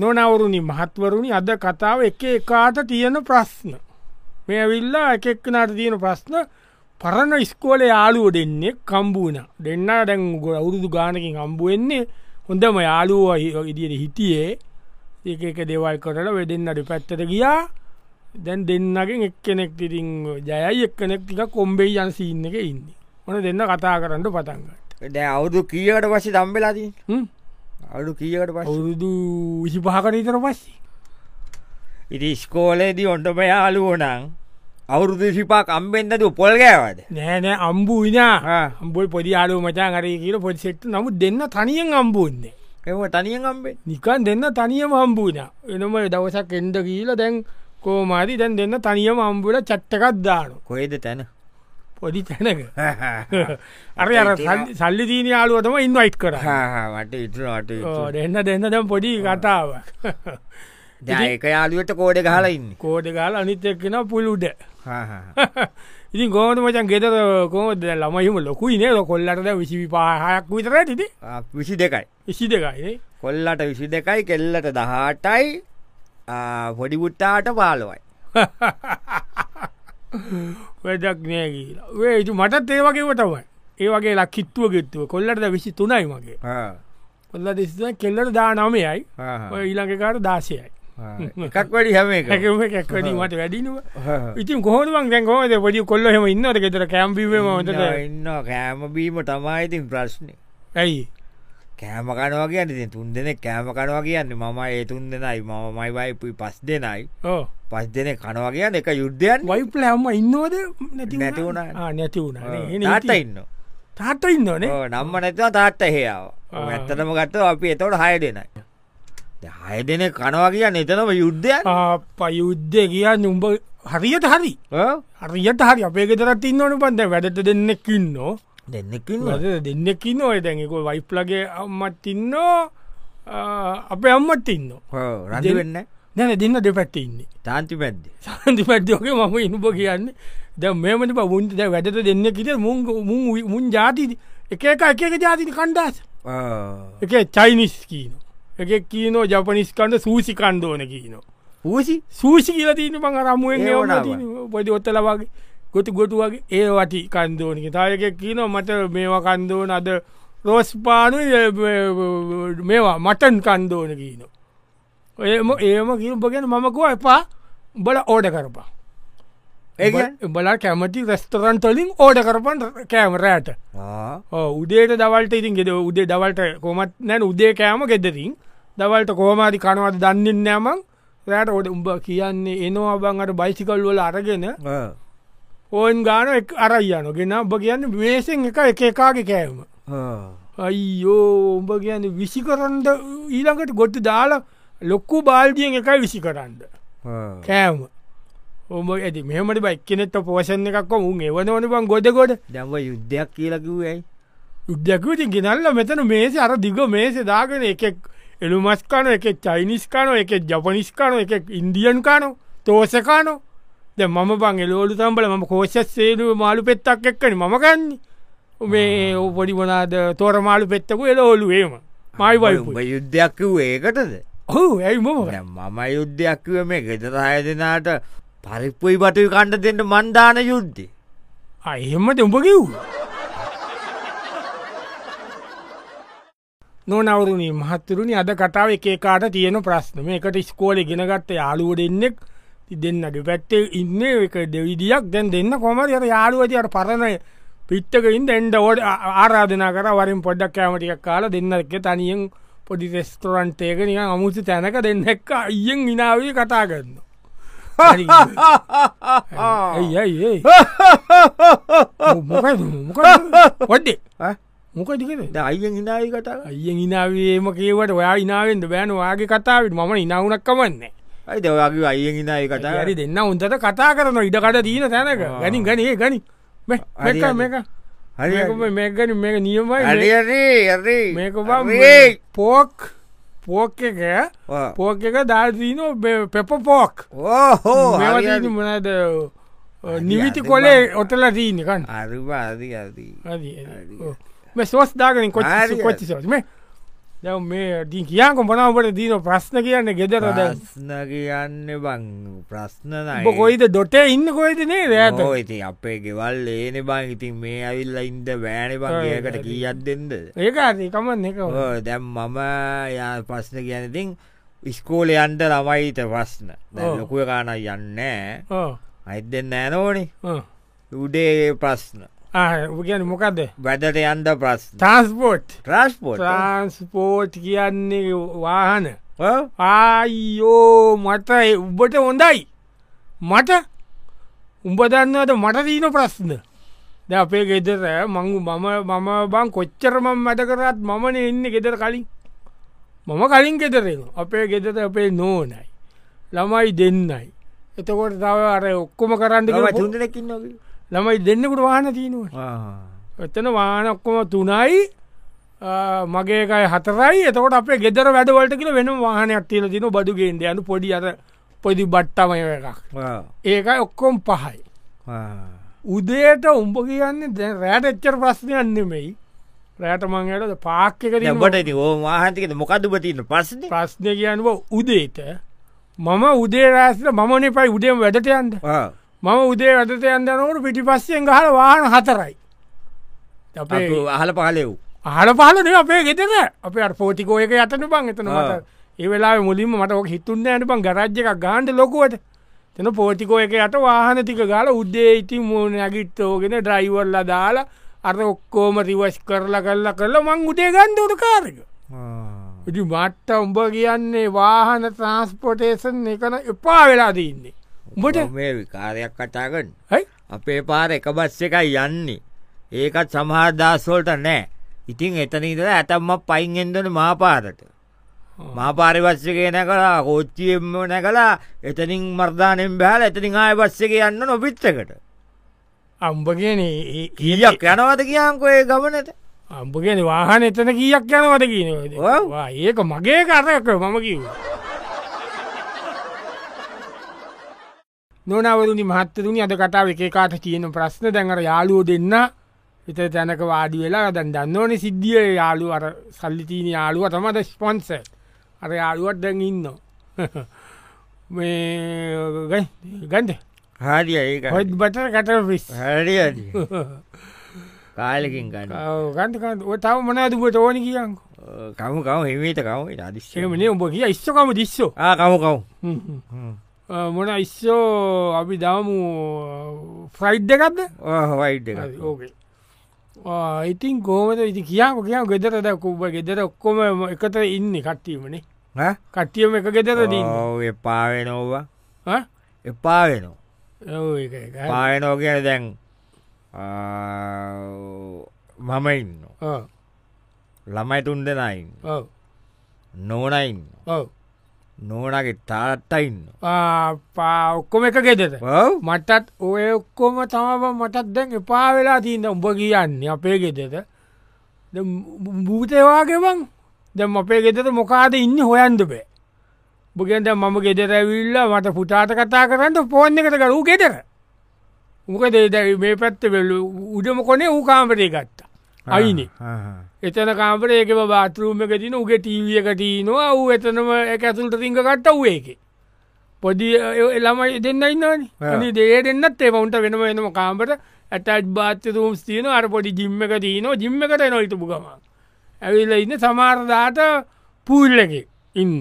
නොනවරුණි මහත්වරුණි අද කතාව එක එකාට තියෙන ප්‍රශ්න. මේ විල්ලා එකෙක්නට තියෙන ප්‍රශ්න පරණ ඉස්කෝල යාලුව දෙන්නේ කම්බූන දෙන්න දැන් ගො අවුරුදු ගානකින් හම්බුවෙන්නේ හොඳම යාලුව ඉදියට හිටියේ. ඒක එක දෙවල් කරල වෙදන්නට පැත්තට ගියා. දැන් දෙන්නගෙන් එක්කෙනෙක් තිරින් ජයයි එක්කනෙක් ටික කොම්බෙයි යන් සින්න එක ඉන්න. ඕන දෙන්න කතා කරන්න පතන්ගට දැ අවුදු කියකට පස්සේ දම්බෙලාදී අඩු කියකට පස් අවුරුදු විසි පහකරීතර පස්සේ. ඉති ස්කෝලේදී ඔොන්ටම යාලුවනං අවුරුදු සිපා කම්බෙන්න්නද පොල් ගෑවද? නෑනෑ අම්බූනා අම්බොල් පොඩි අලු මචා අරය කියල පොඩිසෙට්ට නමුත් දෙන්න තනියෙන් අම්බූන්නේ එම තනියෙන් කම්බේ නිකන් දෙන්න තනියම හම්බූන එනම දවසක් එන්ඩ කියීල දැන් කෝමාරි දැන් දෙන්න තනියම අම්බුල චට්ටකත් දානු කොේද තැන පොඩි තැනක. අර අර සල්ලි- දීන යාලුවතම ඉන්වයිට් කර මට ඉතුරට දෙන්න දෙන්න දැම් පොඩි කතාව ඒක යාලුවට කෝඩ ගහලා ඉන්න. කෝඩ ගාල අනිත් එක්කෙන පුළුඩ ඉතින් ගෝන මචන් ගෙතර කෝද ළමයිම ලොකුයි නේ. කොල්ලට විසි පාහයක් විතර ටිට විසි දෙකයි විසි දෙකයි කොල්ලට විසි දෙකයි කෙල්ලට දහටයි පොඩිබුට්ටාට පාලොවයි වැඩක් නෑ කියලා. වේතු මටත් ඒ වගේම තමයි. ඒ වගේ ලක්කිත්තුව ගෙත්තුව කොල්ලට විසි තුනයි මගේ. කොල්ල දෙස්ස කෙල්ලට දා නමයයි ඔය ඊළඟකාට දාසයයි. එකක් වැඩි හැම එක හැකම කැක්වැඩි මට වැඩිනුව. ඉතින් කොහොම දැන් කොහද පොඩි කොල්ල හෙම ඉන්නට ගෙතර කැම්පිීම මට ඉන්න කෑමබීම තමයිඉතින් ප්‍රශ්නය ඇයි කෑම කනවා කියන්න තුන් දෙනෙ කෑම කනවා කියන්න මම ඒ තුන් දෙනයි මම මයි වයිපුයි පස් දෙනයි. ඕ පස් දෙනෙ කනවා කියන්න එක යුද්ධයන් වයිපල හම්ම ඉන්නවද? නැති වුණා. නැති වුණ. තාට ඉන්න. තාට ඉන්නනේ නම්ම නැතිව තාත්ත හේයාව. ඇත්තටම ගත්ත අපි එතවට හය දෙනයි. හය දෙන කනවා කියන්න එතනම යුද්ධයන් පයුද්ධ කියන්න උඹ හරියට හරි. හරියට හරි. අපේ ගෙතරත් ඉන්නවන පන්ද වැඩට දෙන්නෙක්කින්න දෙන්නෙකින් දෙන්නෙක්කින්න ඔය දැන්ක වයිප්ලගේ අම්මත් ඉන්න අපේ අම්මත් ඉන්න රඳ වෙන්න නැන දෙන්න දෙපැත්ත ඉන්නේ. තාන්ති පැද්ද? සන්ති පැත්තිෝක මම ඉනුප කියන්නේ. ද මේමට පවුන්ට වැඩට දෙන්න කිට මුන් මුන් ජාති එක එක එක එක ජාතින කණ්ඩාස එක චයිනිස් කීන එක කීනෝ ජපනිස් කණ්ඩ සූසි කණ්ඩෝන කීනවා පූසි සූසි කියල තියන පං ඒ වුණාම. පොඩි ඔත්තල වගේ ගොතු ගොතු වගේ ඒ වටි කන්දෝනක තායක කියනවා මට මේවා කන්දෝන අද රෝස්පානු මේවා මටන් කන්දෝන කියීන ඒම ඒම කියප ගැන මමකුව එපා බල ඕඩ කරපා ඒ බල කැමති රෙස්ටරන්ටලින් ඕඩ කරපන් කෑමරෑට උදේට දවල්ට ඉතින් ගෙද උදේ දවල්ට කොමත් නැන උදේ කෑම ගෙදරින්. දවල්ට කෝමාරි කනවද දන්නින් නෑමං රෑට ඔඩ උඹ කියන්නේ එනවා බංට බයිසිකල් වල අරගෙන ඕන් ගාන එක් අරයියන ගෙන ඔබ කියන්න වේසෙන් එක එක එකාගේ කෑම අයියෝ උඹ කියන්න විසි කරන්ඩ ඊළඟට ගොට්ට දාලා ලොක්කු බාල්දියෙන් එකයි විසි කරන්න කෑම ඔම ඇති මෙහමට බයික්කනෙට පෝෂණ එකක් උන් එවනවන බං ගොඩ ගොඩ. දැම්ව යුද්ධයක් කියලකිවයි යුද්ධකති ගෙනල්ල මෙතන මේස අර දිග මේස දාගෙන එකෙක් එළුමස්කාන එක චයිනිස්කානෝ එක ජපනිස්කානෝ එක ඉන්දියන් කානෝ තෝසකානෝ ද මම බං එලෝලු තම්බල ම කෝෂත් සේදුව මාලු පෙත්තක් එක්කන. මම ගන්න. මේ ඔපොඩි වනාද තෝර මාලු පෙත්තකු එලෝලුවේම මයි වයිපු උඹ යුද්ධයක් කිව් ඒකටද? හෝ ඇයි මොම? දැන් මම යුද්ධයක් කිව මේ ගෙදර හය දෙනාට පරිප්පුයි බටුයි කණ්ඩ දෙන්න මන්දාන යුද්ධ. එහෙමට උඹ කිව් නොනවරුණී මහත්තරුණි අද කතාව එක කාට තියෙන ප්‍රශ්න. මේකට ස්කෝල ගෙනගත්ත යාලුව දෙන්නෙක් දෙන්නට පැත්තේ ඉන්න එක දෙවිදියක්. දැන් දෙන්න කොමර යට යාලුවතියට පරණය පිට්ටකින් දැන්ඩ ෝඩ ආරාධනා කර වරින් පොඩ්ඩක් කෑමටියක් කාල දෙන්නක තනියෙන් පොඩි රෙස්ටරන්ටේක නික අමුතු තැනක දෙන්නෙක් අයියෙන් ඉනාවී කතා කරන්න ඇයි පොඩ්ඩේ. මොකටිකද අයියෙන් හිනායි කතා අයියෙන් ඉනාවේම කියවට ඔයා ඉනාවෙන්ට බෑන. වාගේ කතාවට මම ඉනවුනක් කමන්න අයි දවගේ අයියෙන් හිනායි කතා හරි දෙන්න උන්තට කතා කරන ඉඩකට දීන තැනක. ගැනින් ගනි මේක හරි. මේක. හරි මේකන මේක නියමයි. හරි මේක. පෝක් පෝක් එක. පෝක් එක දාදීන පෙප පෝක් ඕහෝ මනද නිවිති කොලේ ඔටල දීනකන් අරිවාදී අදී මේ සෝස් දාගෙන කොච් හරි, කොච්චි සෝස් මේ දැ මේ දී කියක මොනාවට දීන ප්‍රශ්න කියන්න ගෙදර දැ ප්‍රශ්න කියන්න බං ප්‍රශ්න නයි. කොයිද දොටේ ඉන්න කොයිදනේ රෑත ඕ ඉති අපේ ගෙවල් ඒන බං. ඉතින් මේ ඇවිල්ල ඉන්ද බෑන බංගේකට කියත් දෙෙන්ද ඒක කමන්න එක දැම් මම යා ප්‍රශ්න කියනතින් ඉස්කෝල යන්ට ළමයිත ප්‍රශ්න. ලොකුව කාන යන්න අයිත් දෙන්න ඇනෝනේ උඩේ ප්‍රශ්න කියන මොකක්ද වැඩට යන්ද ප්‍රශ්න. ට්‍රන්ස්පෝට් ට්‍රස්පෝට් ට්‍රන්ස්පෝට් කියන්නේ වාහන. ආයෝ මට උබට හොඳයි. මට? උඹ දන්නවට මට දීන ප්‍රශ්න? ද අපේ ගෙදර මංගු මම මම බං කොච්චරමම් මැට කරත් මමන එන්න ගෙදර කලින්. මම කලින් ගෙදරෙන අපේ ගෙදර අපේ නෝනයි. ළමයි දෙන්නයි. එතකොට තව අර ඔක්කොම කරන්න තුන්දනකින් නොක ළමයි දෙන්නෙකුට වාහන තියනුව. එතන වාන ඔක්කොම තුනයි. මගේකයි හතරයි. එතකොට අපේ ගෙදර වැඩවලට කියල වෙන වාහනයක් තියල තින බඩුගේන්ද යනු පොඩි අර පොඩි බට්ටමය එකක්. ඒකයි ඔක්කොම් පහයි. උදේට උඹ කියන්නේ දැ රෑට එච්චර ප්‍රශ්නයන්නෙමයි රෑට මංයට පාක්ක ට ති ඕ වාහන්තිකද මොකද බතින්න පස්සන ප්‍රශ්නය කියනුව උදේට මම උදේ රෑස්ල මමන පයි උදේම වැඩට යන්ද මම උදේ වැඩට යන්දනකට පිටි පස්සෙන් ගහල වාහන හතරයි. අපේ අහල පහලෙව් ආල පාලන අපේ ගෙතන අපේ පෝතිකෝ එක යතන බං එතන මට ඒ වෙලා මුලින්ම මට ඔක හිතුන්න ඇන බං ගරජ්ජ එකක් ගාන්ඩ ලොකුවට. තන පෝතිකෝ එක යට වාහන තික ගාල උද්දේ ඉතින් මූුණ ඇගිත්තෝගෙන ඩ්‍රයිවල්ල දාලා අර ඔක්කෝම රිවස් කරලා කරලා කරලා මං උදේ ගන්ඩට කාරක ඉති මට්ට උඹ කියන්නේ වාහන ට්‍රන්ස්පොටේසන් එකන එපා වෙලා දන්නේ උඹට මේ විකාරයක් කටාගන්න හයි අපේ පාර එක බස් එකයි යන්නේ. ඒකත් සමහාදස්සෝල්ට නෑ. ඉතින් එතනීද ඇතම්ම පයින්ගෙන්දන මාපාරට මාපාරිවස්සගේ නැකලා කෝච්චියෙන්ම නැකලා එතනින් මර්ධානෙන් බෑල එතනින් ආය බස්සක යන්න නොපිච්චකට අම්ඹ කියන කියක් යනවද කියංකොේ ගමනට? අම්ඹ කියන වාහන එතන කියක් යනවද කියන. ඒක මගේ කරක මම කිව නොනවරුනි මහත්තරුණි අද කතාව එක කාට තියෙන ප්‍රශ්න. දැඟර යාලුවෝ දෙන්න. එත තැනක වාඩි වෙලා දැන් දන්නවන සිද්ධිය. යාලු අර සල්ලිතීන යාලුව තමට ස්පොන්ස අර යාලුවත් දැන් ඉන්න මේ ගන්ද? හරිය හොත් බට කට පිස් හරිය කාලකින් ගන්න ගන්තක ඔතාව මනාදුබට ඕනි කියන්න කමු කව හිමීට කව අදිශ්‍යමන උඹ කිය. ඉස්සකම දිස්සෝ. කමු කව් මොන ඉස්සෝ අපි දමු ෆ්‍රයිඩ් දෙකක්ද හවයිඩ් එක ඕකේ ඉතින් කෝමද ඉති කියාම කියා ගෙදර ද කුබ ගෙදර ඔක්කොම එකට ඉන්න කට්ටීමනේ කට්ටියම එක ගෙදර දී එපාවෙනෝවා එපා වෙනවා පායනෝ කියන දැන් මම ඉන්න ළමයි තුන් දෙනයින්න නෝනයින්න නෝනගේ තාත්තයින්න පා ඔක්කොම එක ගෙදර මටත් ඔය ඔක්කොම තම මටත් දැන් එපා වෙලා තිීන්න උඹ කියන්නේ අපේ ගෙදෙත භූතවාගෙවන් දැම් අපේ ගෙතට මොකාද ඉන්න හොයන්ද බෑ. බුගෙන්ට මම ගෙදර ඇවිල්ල මට පුතාට කතා කරන්න පෝර්ණ එකට කරු ගෙදර. උක දේදැ මේ පැත්ත වෙල්ලු උඩම කොනේ වූ කාමරය ගත්තා අයිනේ. එතන කාමරේ එක බාතරුම එක තින උගේ ටීවිය එකටීනවා වූ එතනම එක ඇතුළට තිංග කට්ට වූ එක පොඩි එළමයි දෙන්න ඉන්නනි දේ දෙන්නත් ඒ වුන්ට වෙනම එනම කාම්පට ඇටත් බාත්‍ය රූම් තියන අර පොඩි ජිම්ම එක තියනවා ජිම්ම එකට නොයිතු ගම ඇවිල්ල ඉන්න සමාරදාට පූල්ලක ඉන්න.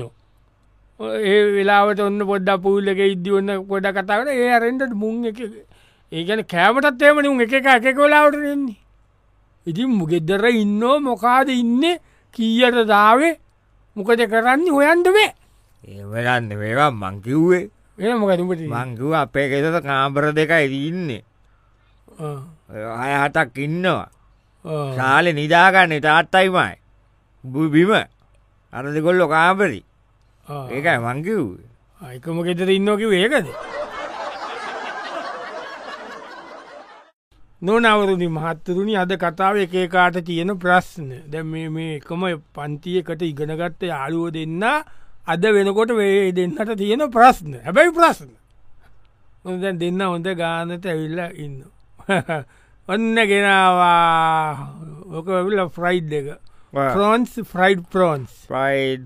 ඒ වෙලාවට ඔන්න පොඩ්ඩ පූල්ලක ඉද්දි ඔන්න පොඩ කතාවට ඒ අරෙන්ට මුං එක ඒගැන කෑමටත් එමන උන් එක එක එක කොලාවට දෙන්නේ ඉතින් මුගෙදර ඉන්නෝ මොකාද ඉන්න? කීයට දාවේ? මොකද කරන්න හොයන්ට වේ ඒවරන්න වේවා මංකිව්වේ එ මොකතුමට මංකිව අපේ ගෙතට කාම්පර දෙකයි ඉන්නේ. අය හතක් ඉන්නවා. ශාලෙ නිදාගන්න තාත්තයිමයි බිම. අරදකොල්ලො කාම්පරි ඒකයි මංකිව්වේ අයිකම ගෙතර ඉන්නෝකිව ඒකද නොනවරුදි මහත්තරුණි අද කතාව එකේ කාට තියෙන ප්‍රශ්න. දැ මේ එකම පන්තියකට ඉගෙනගත්ත යාළුව දෙන්න අද වෙනකොට වේ දෙන්නට තියෙන ප්‍රශ්න. හැබැයි ප්‍රශ්න. දැන් දෙන්න හොඳ ගානට ඇවිල්ල ඉන්න ඔන්න ගෙනවා. ඕක ඇවිල්ල ෆ්‍රයිඩ් එක. ප්‍රෝන්ස් ෆ්‍රයිඩ් ප්‍රෝන්ස් ප්‍රයිඩ්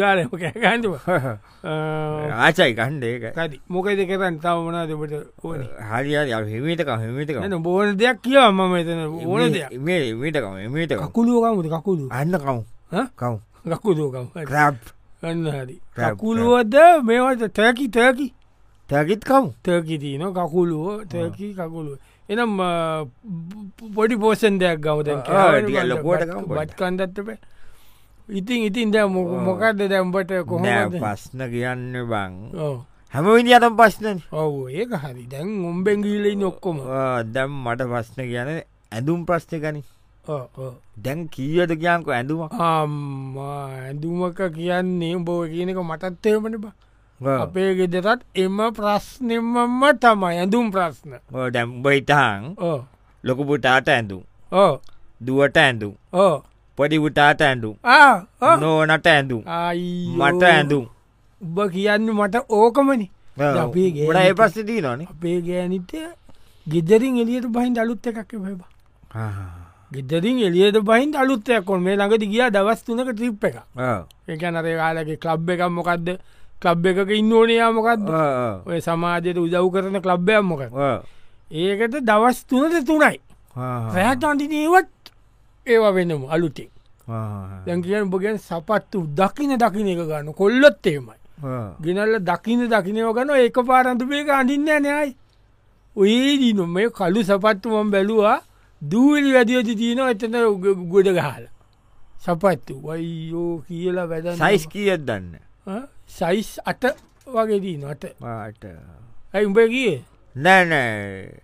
ගාලම කෑගන්තුව ආචයි කණ්ඩේක කති මොකද කරන්න තවමනා දෙබට ඕන? හරි හිමිටක හිමිටක බෝන දෙයක් කියව මම එතන ඕන දෙයක්. මිටකම මිට කකුලුවකමුද කකුළු අන්න කවු කවු කකුදුකම් රැබ් අන්න හරි. කකුලුවද මේවට තැකි තැකි තැකිත් කවු තර්කි තියන කකුලුව තර්කි කකුලුව. එනම් පොඩි පෝසන් දෙයක් ගවද ලොකුවට. බත් කන්දත්තප ඉතින් ඉතින් දැ මොකක්ද දැම්බට කොහොම පස්න කියන්න බං. හැම විදිියතම් පස්්න ඔව ඒක හරි. දැන් උම්බෙන් ගීලයි නොක්කොම දැම් මට පස්න කියන ඇඳුම් ප්‍රශ්න ගනි දැන් කීයට කියන්ක ඇඳුම ඇඳුමක කියන්නේ උඹෝ කියන එක මටත්තේමට බා. අපේ ගෙදරත් එම ප්‍රශ්නෙමම තමයි ඇඳුම් ප්‍රශ්න. දැම්බයිටහන් ඕ ලොකුපුටාට ඇඳුම්. ඕ දුවට ඇඳුම්. ඕ පොඩිපුටාට ඇඳුම්. ආ ආ. නෝනට ඇඳුම්. මට ඇඳුම්. උබ කියන්න මට ඕකමනි. ගොඩ ඒ පස්ස දී නොනේ අපේ ගෑනිට ගෙදරින් එලියට බහින් අලුත් එකක් බබ ගෙදරින් එලියට බහින් අලුත්තයක් කොන් මේ ළඟට ගිය දවස් තුනක ට්‍රිප් එක එක නරේ කාලගේ කලබ් එකක් මොකක්ද කලබ් එකක ඉන්න ඕනයා මොකක්ද ඔය සමාජයට උදව් කරන කලබ්බයක් මොක ඒකට දවස් තුනට තුනයි. රැහට අන්ටිනීවත් ඒවා වෙනම අලුතින්. දැන් කියන බගෙන් සපත්තු දකින දකින එක ගන්න. කොල්ලොත් ඒමයි ගෙනල්ල දකින දකිනව ගන ඒක පාරන්තුපේක අඳින්න නයයි ඔයේ දීන මේ කලු සපත්තුමම් බැලවා. දූවලි වැදියෝති තියන එතන ගොඩ ගහල. සපත්තු. වයියෝ කියලා වැද සයිස් කියත් දන්න? සයිස් අට වගේ දී නොට ඇයි උඹ කිය නෑනෑ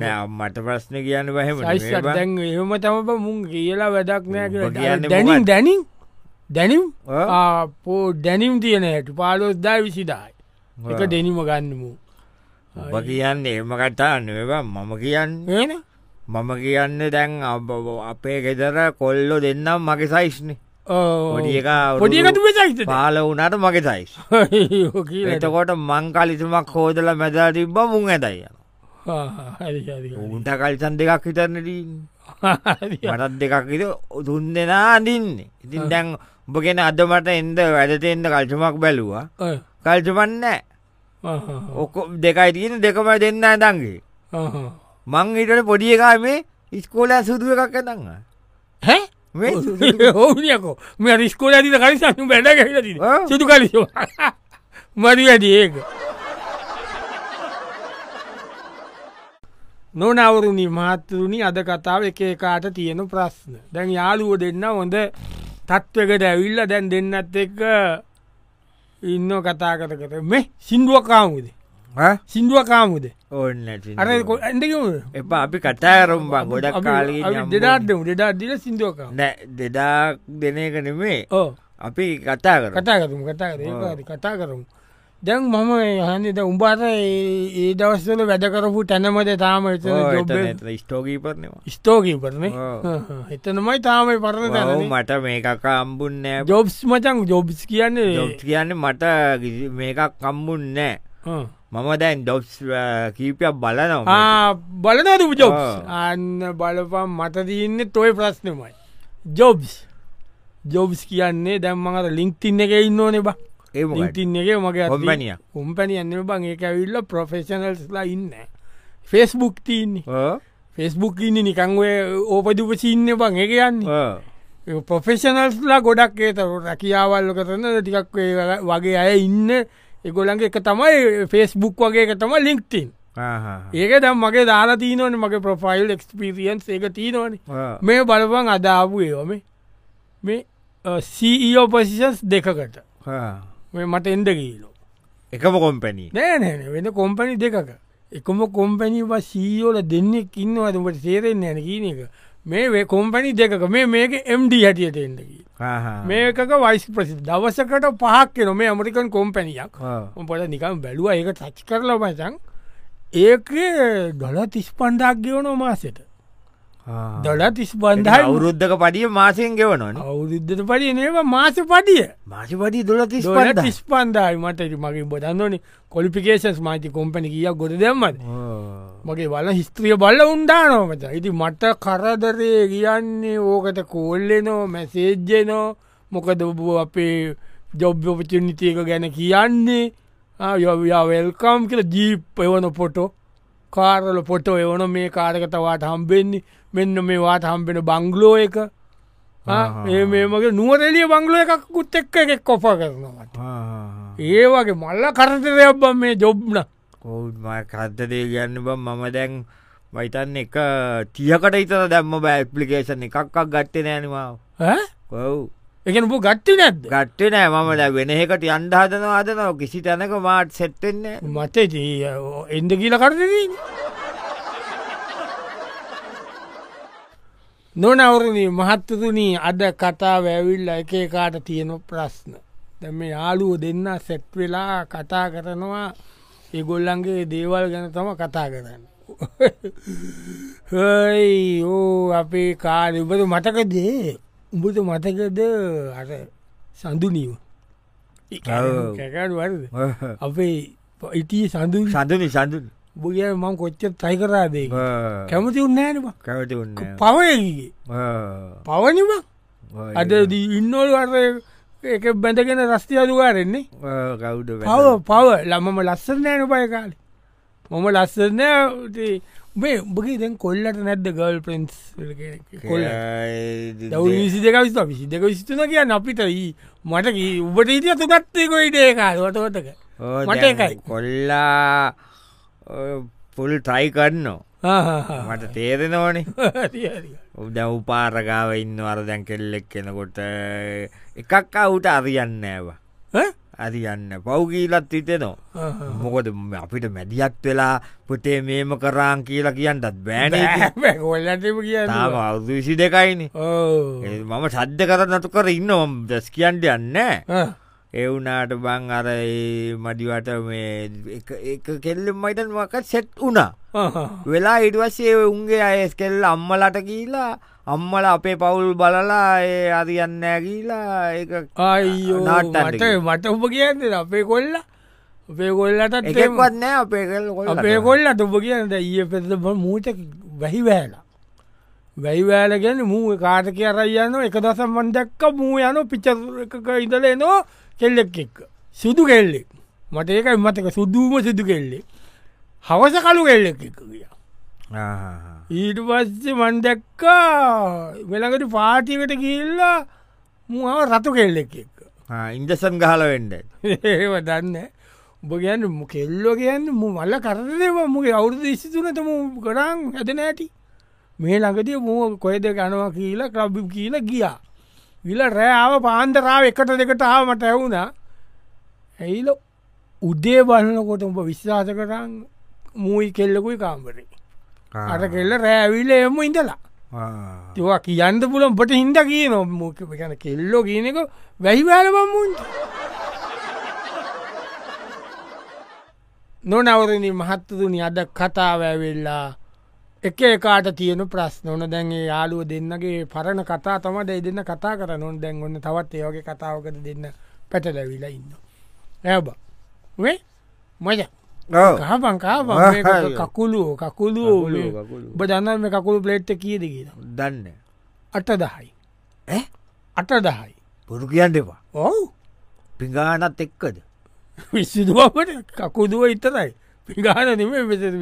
නෑ. මට ප්‍රශ්න කියන්න සයිස් දැන් එහෙම තම මුන් කියලා වැඩක් නෑ කියන්නේ දැනින්? දැනින් දැනිම්? පෝ දැනිම් තියෙන ඇට පාලොස්දා විසිදායි. එක දෙනිම ගන්නමු. ඔබ කියන්න එම කටාන්න ඒවා මම කියන්න ඒන මම කියන්න දැන් අපේ ගෙදර කොල්ලො දෙන්නම් මගේ සයිස්න පොඩිය පොඩියකතු වෙසයිත පාල වනට මගේ සයිස් එතකොට මං කලිතුමක් හෝදල මැදා තිබ්බ මුං ඇතයි උන්ට කල්සන් දෙකක් හිතරනට මටත් දෙකක් ඉද තුන් දෙනා අඳින්නේ. ඉතින් දැන් උඹගෙන අද මට එන්ද වැඩතෙන්ද කල්චමක් බැලවා. කල්චමන්නෑ ඔක්කො දෙකයි තියෙන දෙකම දෙන්න ඇදන්ගේ මං ඉටට පොඩිය එකා මේ ඉස්කෝල සුදුව එකක් ඇතන්න හැ මේ ඕනියකෝ මේ රිස්කෝල ඇතිත කලිසන්නු බැඩ ගැ ආ. සුතු කලිස මරි වැඩි ඒක නොනවරුණි මාතරුණි අද කතාව එක කාට තියෙන ප්‍රශ්න දැන් යාළුව දෙන්න හොඳ තත්වකට ඇවිල්ල දැන් දෙන්නත් එක්ක ඉන්න කතා කර කර මේ සිින්දුව කාමුද සිින්දුව. කාමුද ඕන්න අර ඇඩකම එපා අපි කටාරම්බා ගොඩක් කාලී දෙඩාත්දම දෙඩා දිල සිින්දුවකා නෑ දෙදා දෙන එක නෙමේ ඕ අපි කතා කර කතා කරම කතා කර කතා කරමු. දැන් මම හනිද උඹට ඒ දවස්වල වැඩ කරපු තැනමද තාම ස්ටෝකීපරනවා ස්තෝකී පරනේ ඔව්. එතනමයි තාම පරණ මට මේකක් අම්බුන්නෑ ජොබ්ස් මචන් ජොබ්ස් කියන්නේ කියන්න මට මේකක් කම්බුන්නෑ. මම දැන් ඩොබ්ස් කීපයක් බලනවා ආ, බලනවද ජොබ්. අන්න බලපම් මට තියන්න තොය ප්‍රශ්නමයි. ජොබ්ස් ජොබ්ස් කියන්නේ දැම්මඟට ලිංක්තින්න එක ඉන්න ඕනෙ බා ලිංටින් එක මගේ කොම්පැනිය? කොම්පැනි අන්න බං. ඒක ඇවිල්ල ප්‍රොෆෙෂනල්ස්ලා ඉන්න. ෆෙස්බුක් තියන්නේ. ෆෙස්බුක් ඉන්න නිකං ඔය ඕපදුප සින්න බං. එක යන්නේ. ප්‍රොෆෙෂනල්ස්ලා ගොඩක් ඒත රැකියාවල්ල කරන ටිකක් වගේ අය ඉන්න එගොලන්ගේ එක තමයි ෆෙස්බුක් වගේ එක තම ලිංක්තින් ඒක දම් මගේ දාලා තිීනවන මගේ ප්‍රොෆයිල් එක්ස්පිරියන්ස් එක තිීනවන. මේ බලපන් අදාපු ඒවම මේ. සීෝ පසිසස් දෙකකට. මේ මට එන්ඩ ගීලෝ එකම කොම්පැනී නෑන වෙන කොම්පනි දෙකක. එකම කොම්පැනි සීෝල දෙන්නෙක් ඉන්නවතුට සේරෙන් නැන කියන එක මේ කොම්පැනි දෙකක මේ මේක එම්ඩ හැටියට එන්ඩකී මේකක වයිස් ප්‍රසි දවසකට පහක් කෙන මේ ඇමරිකන් කොම්පැනියක් උපට නිකම් බැලුව ඒක තච් කරල පචන් ඒක ඩොල තිස් පණ්ඩක් ගෙවනෝ මාසට දොල තිස් බන්ධයි අවුරුද්ධක පඩිය මාසයෙන් ගෙවනන අවුරුද්ධට පඩි නේව මාස පටිය මාසි පඩි දුල තිස් තිස් පන්දායි මට මගේ බොදන්නනි කොලිපිකේෂන්ස් මයිති කොම්පනි කිය ගොඩ දෙම්මද මගේ වල හිස්ත්‍රිය බල්ල උන්ඩානෝමත ඉති මට කරදරේ කියන්නේ ඕකට කෝල්ලනෝ මැසේජ්ජනෝ මොකද ඔබ අපේ ජොබ්්‍යපචනිතියක ගැන කියන්නේ? යොවයා වෙල්කම් කියල ජීප් එවන පොටෝ කාරල පොටෝ එවන මේ කාරකතවාට හම්බෙන්නේ. මෙන්න මේ වාට හම්බෙන බංගලෝ එක. ඒ මේමගේ නුවරෙලිය බංගලෝ එකකුත් එක්ක එකෙක් කොප කරනවට ඒ වගේ මල්ල කරතරයක් බම් මේ ජොබ්න කෝම කත්තදේ ගන්න බම් මම දැන් වයිතන්න එක තියකට ඉතර දැම්ම බෑ ඇපලිකේෂන් එකක්ක් ගට්ටේ නෑනවා කොව් එකන පු ගට්ටි නැද්ද? ගට්ටේ නෑ. මම දැ වෙන එකට අන්ඩ හදන අදනව කිසි තැනක මාට් සෙට්ටෙන්නේ මතේ එන්ද කියල කරදදී නොනවරණ මහත්තතුනී අද කතා වැැවිල්ල එකේ කාට තියෙන ප්‍රශ්න. දැම යාලුව දෙන්න සැට් වෙලා කතා කරනවා. ඒගොල්ලන්ගේ දේවල් ගැන තම කතා කරන්න. හයි ඕ අපේ කාල උබද මටකදේ උඹට මතකද අර සඳුනීව කැකඩ වරද? අපේ ඉටිය සඳු සඳනි සඳු බුග මං කොච්ච තයි කරාදේ කැමති උන්නෑනම කැවති උන්න පවයගේ පවනිම අද ඉන්නෝල් වර එක බැඳගෙන රස්තිය අදුවාරෙන්නේ කවුඩ පව පව. ළමම ලස්සන නෑන පය කාලි. මම ලස්සනෑ මේ උඹගේ දැන් කොල්ලට නැද්ද ගල් ප්‍රන්ස් කොල්ල. විසි දෙක විස්ත විසි දෙක විස්තුන කියන්න අපිට ඊ මට උබට ඉතිය තුගත්තේ කොයිටේ කාලවතවතක මට එකයි. කොල්ලා පුල් ට්‍රයි කරනවා. මට තේරෙනවනේ. උද උපාරගාව ඉන්න අර දැන් කෙල්ලෙක් කෙනකොට එකක් අවුට අරියන්න ඇව අරියන්න පව්ගීලත් හිතෙනවා. මොකද අපිට මැදිියත් වෙලා පුතේ මේම කරාං කියලා කියන්නත් බෑන තාම අවුදු විසි දෙකයිනි මම සද්ධ කර නතු කර ඉන්නවා දස් කියන්ට යන්න එවුනාට බං අර මඩිවට මේ කෙල්ලෙම් මයිටන් මකත් සෙට් වුණා. වෙලා ඉටවස්සේ උන්ගේ අයස් කෙල්ල අම්මලට කියීලා අම්මල අපේ පවුල් බලලා ඒ අරියන්නෑ කියීලා ඒ අයියෝ මට මට උප කියන්න අපේ කොල්ල? අපේ කොල්ලට එකක්වත් නෑ අපේ කෙල් අපේ කොල්ලට උප කියන්න ඒ පෙත මූට වැහි වෑලා වැයි වෑල ගැන මූ කාට කිය අරයන්න එක දසම් මන්දක්ක මූ යන පිච්ච එකක ඉදලේ නෝ කෙල්ලෙක් එක්ක. සුදු කෙල්ලෙක්. මට ඒකයි මතක. සුදුම සිදු කෙල්ලෙක්. හවස කලු කෙල්ලෙක් එක කිය ඊට පස්සේ මන්දැක්කා වෙළඟට පාටිකට කියල්ලා මුව රතු කෙල්ලෙක් එක්ක. ඉන්දසන් ගහල වෙන්ඩ ඒව දන්න උඹ කියන්න මු කෙල්ලෝ කියන්න මු මල්ල කරදේව මුගේ අවුරුදු ඉස්සිතුනට මු කරං හැද නෑටි මේ ළඟතිය මුව කොයද ගනවා කියලා ක්‍රබ් කියල ගියා. විල රෑාව පාන්දරාව එකට දෙකට ආමට ඇවුණා ඇයිල උදේ බලන්නකොට උඹ විශ්වාස කරන්න මූයි කෙල්ලකුයි කාම්බරේ අර කෙල්ල රෑවිල එම ඉඳලා. තිවා කියන්න පුලම් පට හින්ද කිය නොමක ගැන කෙල්ලෝ කියනක වැහිවෑලබම්මුන්ට නොනවරණි මහත්තතුනි අද කතාවැවෙල්ලා එක කාට තියන ප්‍රශ්න. ඕන දැන්ගේ යාලුව දෙන්නගේ පරණ කතා තම දෙ දෙන්න කතා කර නොන් දැන් ඔන්න තවත් ඒවගේ කතාවකට දෙන්න පැටලැවිලා ඉන්න ඇබ වේ? මජ කාපන් කාපන් කකුලු කකුලු ඔබ දන්න මේ කකුළු ප්ලේට්ට කියද කියන දන්න. අට දහයි අට දහයි පුරු කියන්න එපා. ඔවු. පිගානත් එක්කද? විසිදුවට කකුදුව ඉතරයි පිගාන නෙම වෙසර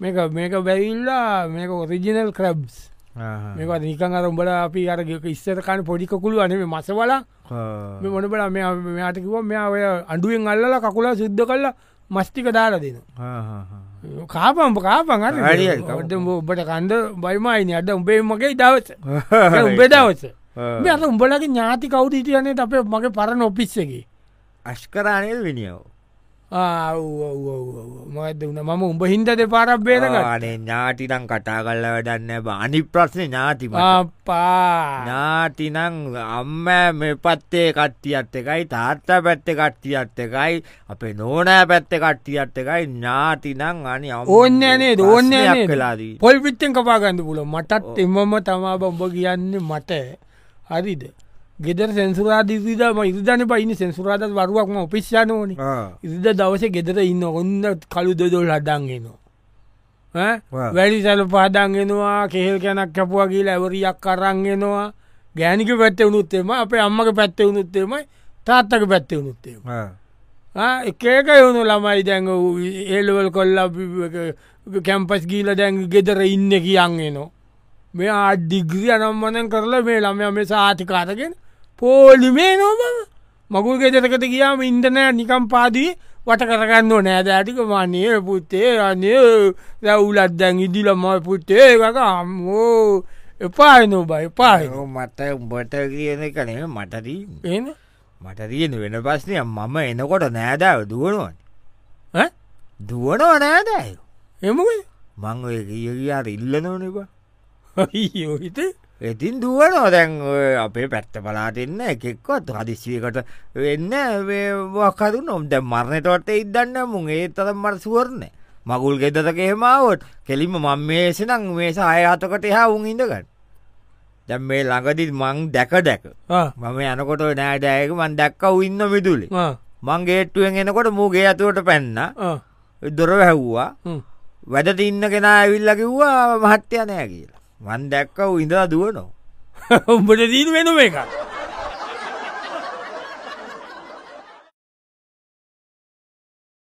මේක මේක බැවිල්ලා මේක ඔරිජිනල් ක්‍රබ්ස් මේක නිකන් අර උඹල අපි අරගක ඉස්සරකාන පොඩිකකුළු අනේ මස වලා. මේ මොන බල මෙයාටකිව මෙයා ඔය අඩුවෙන් අල්ල කකුලා සුද්ධ කල්ලා මස්තික දාලා දෙන කාපම් කාපන් අට ඔබට කන්ද බයිමයින අද උඹේ මගේ දවස. උඹේ දවස. මේ අත උඹලගේ ඥාති කවුද හිටියනේ අපේ මගේ පරණ ඔපිස්සගේ අශ්කරානය විනිියව මද වන මම උඹ හින්ද දෙ පාරක් බේරග අනේ ඥාටිනං කටා කල්ල වැඩන්න අනි ප්‍රශ්න ඥාතිම අපා ඥාතිනං අම්ම මේ පත්තේ කට්ටියත් එකයි තාත්තා පැත්ත කට්ටියත් එකයි අපේ නෝනෑ පැත්ත කට්ටියත් එකයි. ඥාතිනං අනි ඕන්නෑනේ ඕන්නෑ කලාදී පොල් පිත්තෙන් කපාගන්න පුල මටත් එමම තමා බම්බ කියන්න මට. හරිද ගෙදර සැන්සුරාද ඉරිදම ඉරිධන පයින සැන්සුරාද වරුවක්ම ඔපිශ්ෂාන ඕන. ඉරිද දවස ගෙදර ඉන්න ඔන්න කළු දොදොල් හදන්ගෙනවා වැඩි සැල පාදන්ගෙනවා කෙහෙල් කැනක් කැපුවා කියලා ඇවරියක් කරන්ගෙනවා ගෑනික පැත්ත වුණුත්තේම අපේ අම්මක පැත්ත වුණුත්තේමයි තාත්තක පැත්ත වුණුත්තේම එකක යවුණු ළමයි දැඟ ඒලවල් කොල්ල කැම්පස් ගීල දැන් ගෙදර ඉන්න කියන්ගෙනවා මේ ආඩිග්‍රිය අනම්මනන් කරලා මේ ළමය මේ සාතිකාරගෙන පෝලිමේ නොම මගුල් ගෙදරකට ගියාම ඉන්දනෑ නිකම් පාදී වට කරගන්න නෑද ඇටික වන්නේ පුත්තේ අන්නේ රැවුලත් දැන් ඉදිල ම පුත්තේ. එක අම්මෝ එපාය නොබයි පාය මට උඹට කියන කනේ මටදී එන මට තියෙන වෙන පස්නය මම එනකොට නෑදාව දුවනුවන්. දුවනව නෑදෑය. එමුයි මං ඔය කිය කියාර ඉල්ල නොනවා යෝහිත ඉතින් දුවනෝ දැන් අපේ පැත්ත පලාටෙන්න එකෙක්වත් හදිස්වියකට වෙන්න වකරු නොම් දැ මරණටවට ඉදන්න මුන් ඒ තරම් මර සුවරණ. මගුල් ගෙදතක එහෙමාවොත් කෙලිම මං මේසනං මේස අයහතකට එහා උන් ඉඳගන්න. දැම් මේ ළඟදිත් මං දැක දැක. මම යනකොට නෑඩෑක මන් දැක්කව ඉන්න මිදුලි. මං ගේට්ටුවෙන් එනකොට මූගේ ඇතුවට පැන්න. දොර හැව්වා වැඩට ඉන්න කෙනා ඇවිල්ල කිව්වා මහත්්‍යය නෑ කියලා වන් දැක්කව ඉඳලා දුවනෝ උඹට දීන වෙන එක